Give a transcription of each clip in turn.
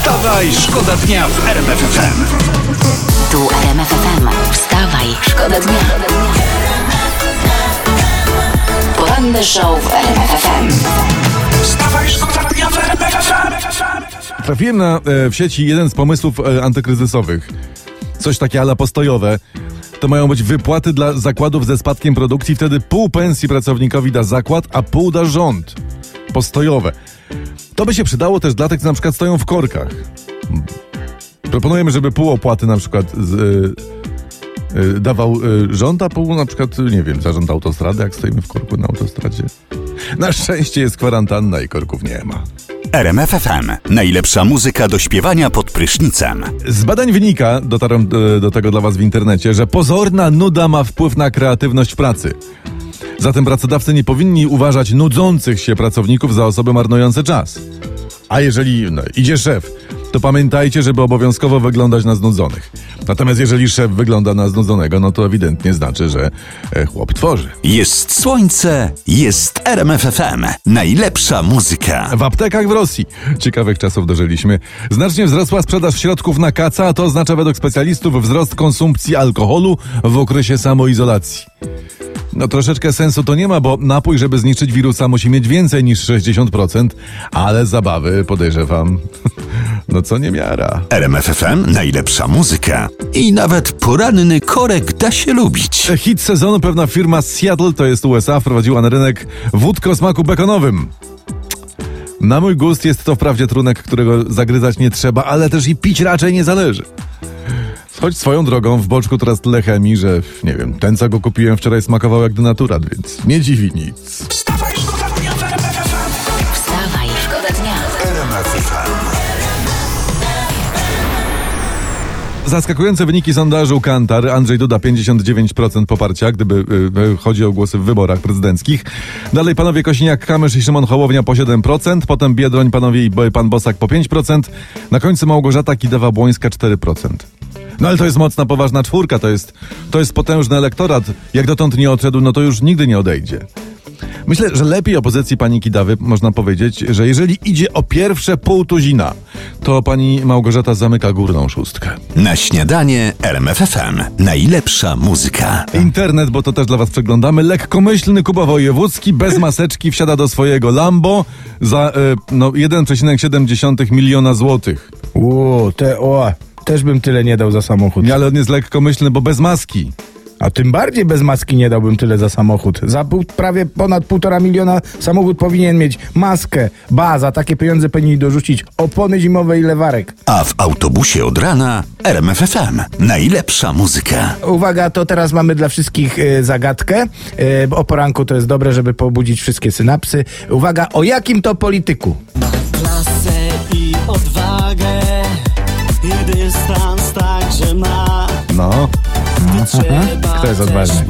Wstawaj, szkoda dnia w RMF FM. Tu RMF FM. Wstawaj, szkoda dnia. Poranny show w RMF FM. Wstawaj, szkoda dnia w RMF FM. Trafiłem na, e, w sieci jeden z pomysłów e, antykryzysowych. Coś takie ala postojowe. To mają być wypłaty dla zakładów ze spadkiem produkcji. Wtedy pół pensji pracownikowi da zakład, a pół da rząd. Postojowe. To by się przydało też dla tych, co na przykład stoją w korkach. Proponujemy, żeby pół opłaty na przykład z, e, e, dawał e, rząd, a pół na przykład, nie wiem, zarząd autostrady, jak stoimy w korku na autostradzie. Na szczęście jest kwarantanna i korków nie ma. RMFFM. Najlepsza muzyka do śpiewania pod prysznicem. Z badań wynika, dotarłem do, do tego dla Was w internecie, że pozorna nuda ma wpływ na kreatywność pracy. Zatem pracodawcy nie powinni uważać nudzących się pracowników za osoby marnujące czas. A jeżeli no, idzie szef, to pamiętajcie, żeby obowiązkowo wyglądać na znudzonych. Natomiast jeżeli szef wygląda na znudzonego, no to ewidentnie znaczy, że e, chłop tworzy. Jest słońce, jest RMFFM. Najlepsza muzyka. W aptekach w Rosji. Ciekawych czasów dożyliśmy. Znacznie wzrosła sprzedaż środków na kaca, a to oznacza według specjalistów wzrost konsumpcji alkoholu w okresie samoizolacji. No troszeczkę sensu to nie ma, bo napój, żeby zniszczyć wirusa, musi mieć więcej niż 60%, ale zabawy podejrzewam. No co nie miara. RMFFM. Najlepsza muzyka. I nawet poranny korek da się lubić. Hit sezonu pewna firma z Seattle, to jest USA, wprowadziła na rynek wódkę o smaku bekonowym. Na mój gust jest to wprawdzie trunek, którego zagryzać nie trzeba, ale też i pić raczej nie zależy. Choć swoją drogą w boczku teraz tyle chemii, że nie wiem, ten co go kupiłem wczoraj smakował jak denaturat, więc nie dziwi nic. Wstawaj, szkoda dnia w RMFFM. Wstawaj, szkoda dnia. Zaskakujące wyniki sondażu Kantar. Andrzej Duda 59% poparcia, gdyby y, chodzi o głosy w wyborach prezydenckich. Dalej panowie Kosiniak-Kamysz i Szymon Hołownia po 7%, potem Biedroń, panowie i pan Bosak po 5%, na końcu Małgorzata Kidawa-Błońska 4%. No ale to jest mocna, poważna czwórka, to jest, to jest potężny elektorat. Jak dotąd nie odszedł, no to już nigdy nie odejdzie. Myślę, że lepiej opozycji pani Kidawy można powiedzieć, że jeżeli idzie o pierwsze pół tuzina, to pani Małgorzata zamyka górną szóstkę. Na śniadanie RMFFM. Najlepsza muzyka. Internet, bo to też dla was przeglądamy. Lekkomyślny Kuba Wojewódzki bez maseczki wsiada do swojego Lambo za e, no, 1,7 miliona złotych. Ło, te, o, też bym tyle nie dał za samochód. Nie, Ale on jest lekkomyślny, bo bez maski. A tym bardziej bez maski nie dałbym tyle za samochód. Za pół, prawie ponad półtora miliona samochód powinien mieć maskę, ba, za takie pieniądze powinni dorzucić opony zimowe i lewarek. A w autobusie od rana RMFFM. Najlepsza muzyka. Uwaga, to teraz mamy dla wszystkich e, zagadkę. Bo o poranku to jest dobre, żeby pobudzić wszystkie synapsy. Uwaga, o jakim to polityku? Dystans także ma. No. Kto jest też odważny?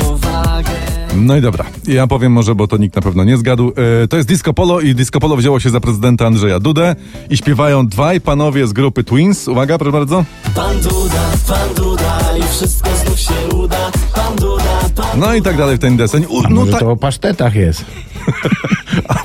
No i dobra, ja powiem może, bo to nikt na pewno nie zgadł. E, to jest Disco Polo i Disco Polo wzięło się za prezydenta Andrzeja Dudę i śpiewają dwaj panowie z grupy Twins. Uwaga, proszę bardzo. Pan Duda, pan Duda i wszystko znów się uda. Pan Duda, pan No i tak dalej w ten deseń. U, A no może ta, to o pasztetach jest?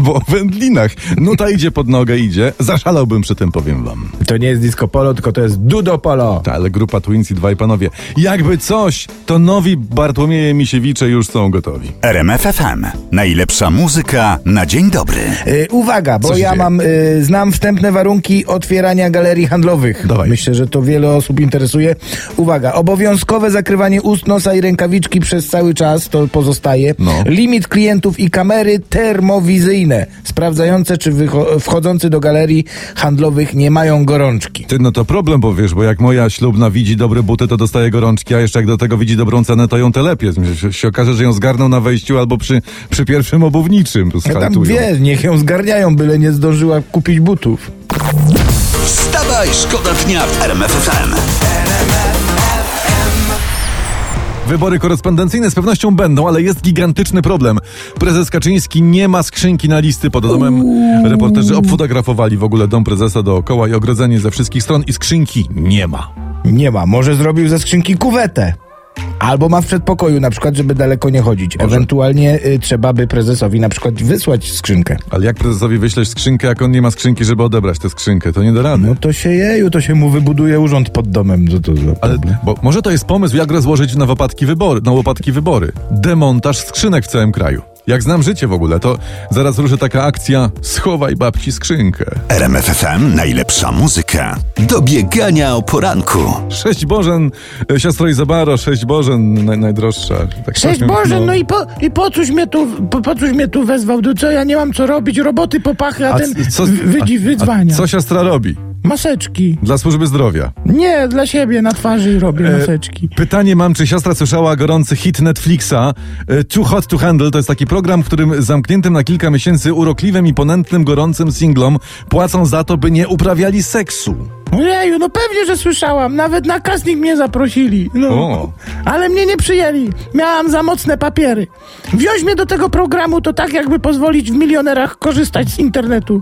albo o wędlinach. Nuta idzie pod nogę, idzie. Zaszalałbym przy tym, powiem wam. To nie jest disco polo, tylko to jest dudo polo. Ta, ale grupa Twins i dwaj panowie. Jakby coś, to nowi Bartłomieje Misiewicze już są gotowi. RMFFM. Najlepsza muzyka na dzień dobry. Y, uwaga, bo Co się ja dzieje? mam, y, znam wstępne warunki otwierania galerii handlowych. Dawaj. Myślę, że to wiele osób interesuje. Uwaga, obowiązkowe zakrywanie ust, nosa i rękawiczki przez cały czas, to pozostaje. No. Limit klientów i kamery termowizyjne, sprawdzające, czy wchodzący do galerii handlowych nie mają gorączki. Ty, no to problem, bo wiesz, bo jak moja ślubna widzi dobre buty, to dostaje gorączki, a jeszcze jak do tego widzi dobrą cenę, to ją telepie. Się, się okaże, że ją zgarną na wejściu albo przy, przy pierwszym obuwniczym. Ja tam wie, niech ją zgarniają, byle nie zdążyła kupić butów. Wstawaj, szkoda dnia w RMFFM. Wybory korespondencyjne z pewnością będą, ale jest gigantyczny problem. Prezes Kaczyński nie ma skrzynki na listy pod domem. Reporterzy obfotografowali w ogóle dom prezesa dookoła i ogrodzenie ze wszystkich stron i skrzynki nie ma. Nie ma, może zrobił ze skrzynki kuwetę. Albo ma w przedpokoju na przykład, żeby daleko nie chodzić. Ewentualnie y, trzeba by prezesowi na przykład wysłać skrzynkę. Ale jak prezesowi wyślesz skrzynkę, jak on nie ma skrzynki, żeby odebrać tę skrzynkę, to nie da rady. No to się jeju, to się mu wybuduje urząd pod domem. To za Ale, bo może to jest pomysł, jak rozłożyć na łopatki wybory, na łopatki wybory. Demontaż skrzynek w całym kraju. Jak znam życie w ogóle, to zaraz ruszy taka akcja Schowaj babci skrzynkę. RMFFM najlepsza muzyka do biegania o poranku. Sześć Bożen, e, siostro Izabaro, sześć Bożen, naj, najdroższa. Tak Cześć strasznie- Boże, no i po, i po cóż mnie tu, po, po cóż mnie tu wezwał? Do co ja nie mam co robić? Roboty popachy, a, A ten co- wydzwania. A co siostra robi? Maseczki. Dla służby zdrowia. Nie, dla siebie na twarzy robię E, maseczki. Pytanie mam, czy siostra słyszała gorący hit Netflixa e, Too Hot to Handle? To jest taki program, w którym zamkniętym na kilka miesięcy urokliwym i ponętnym gorącym singlom płacą za to, by nie uprawiali seksu. Ojeju, no pewnie, że słyszałam. Nawet na casting mnie zaprosili. No. O. Ale mnie nie przyjęli. Miałam za mocne papiery. Wziąć mnie do tego programu to tak, jakby pozwolić w milionerach korzystać z internetu.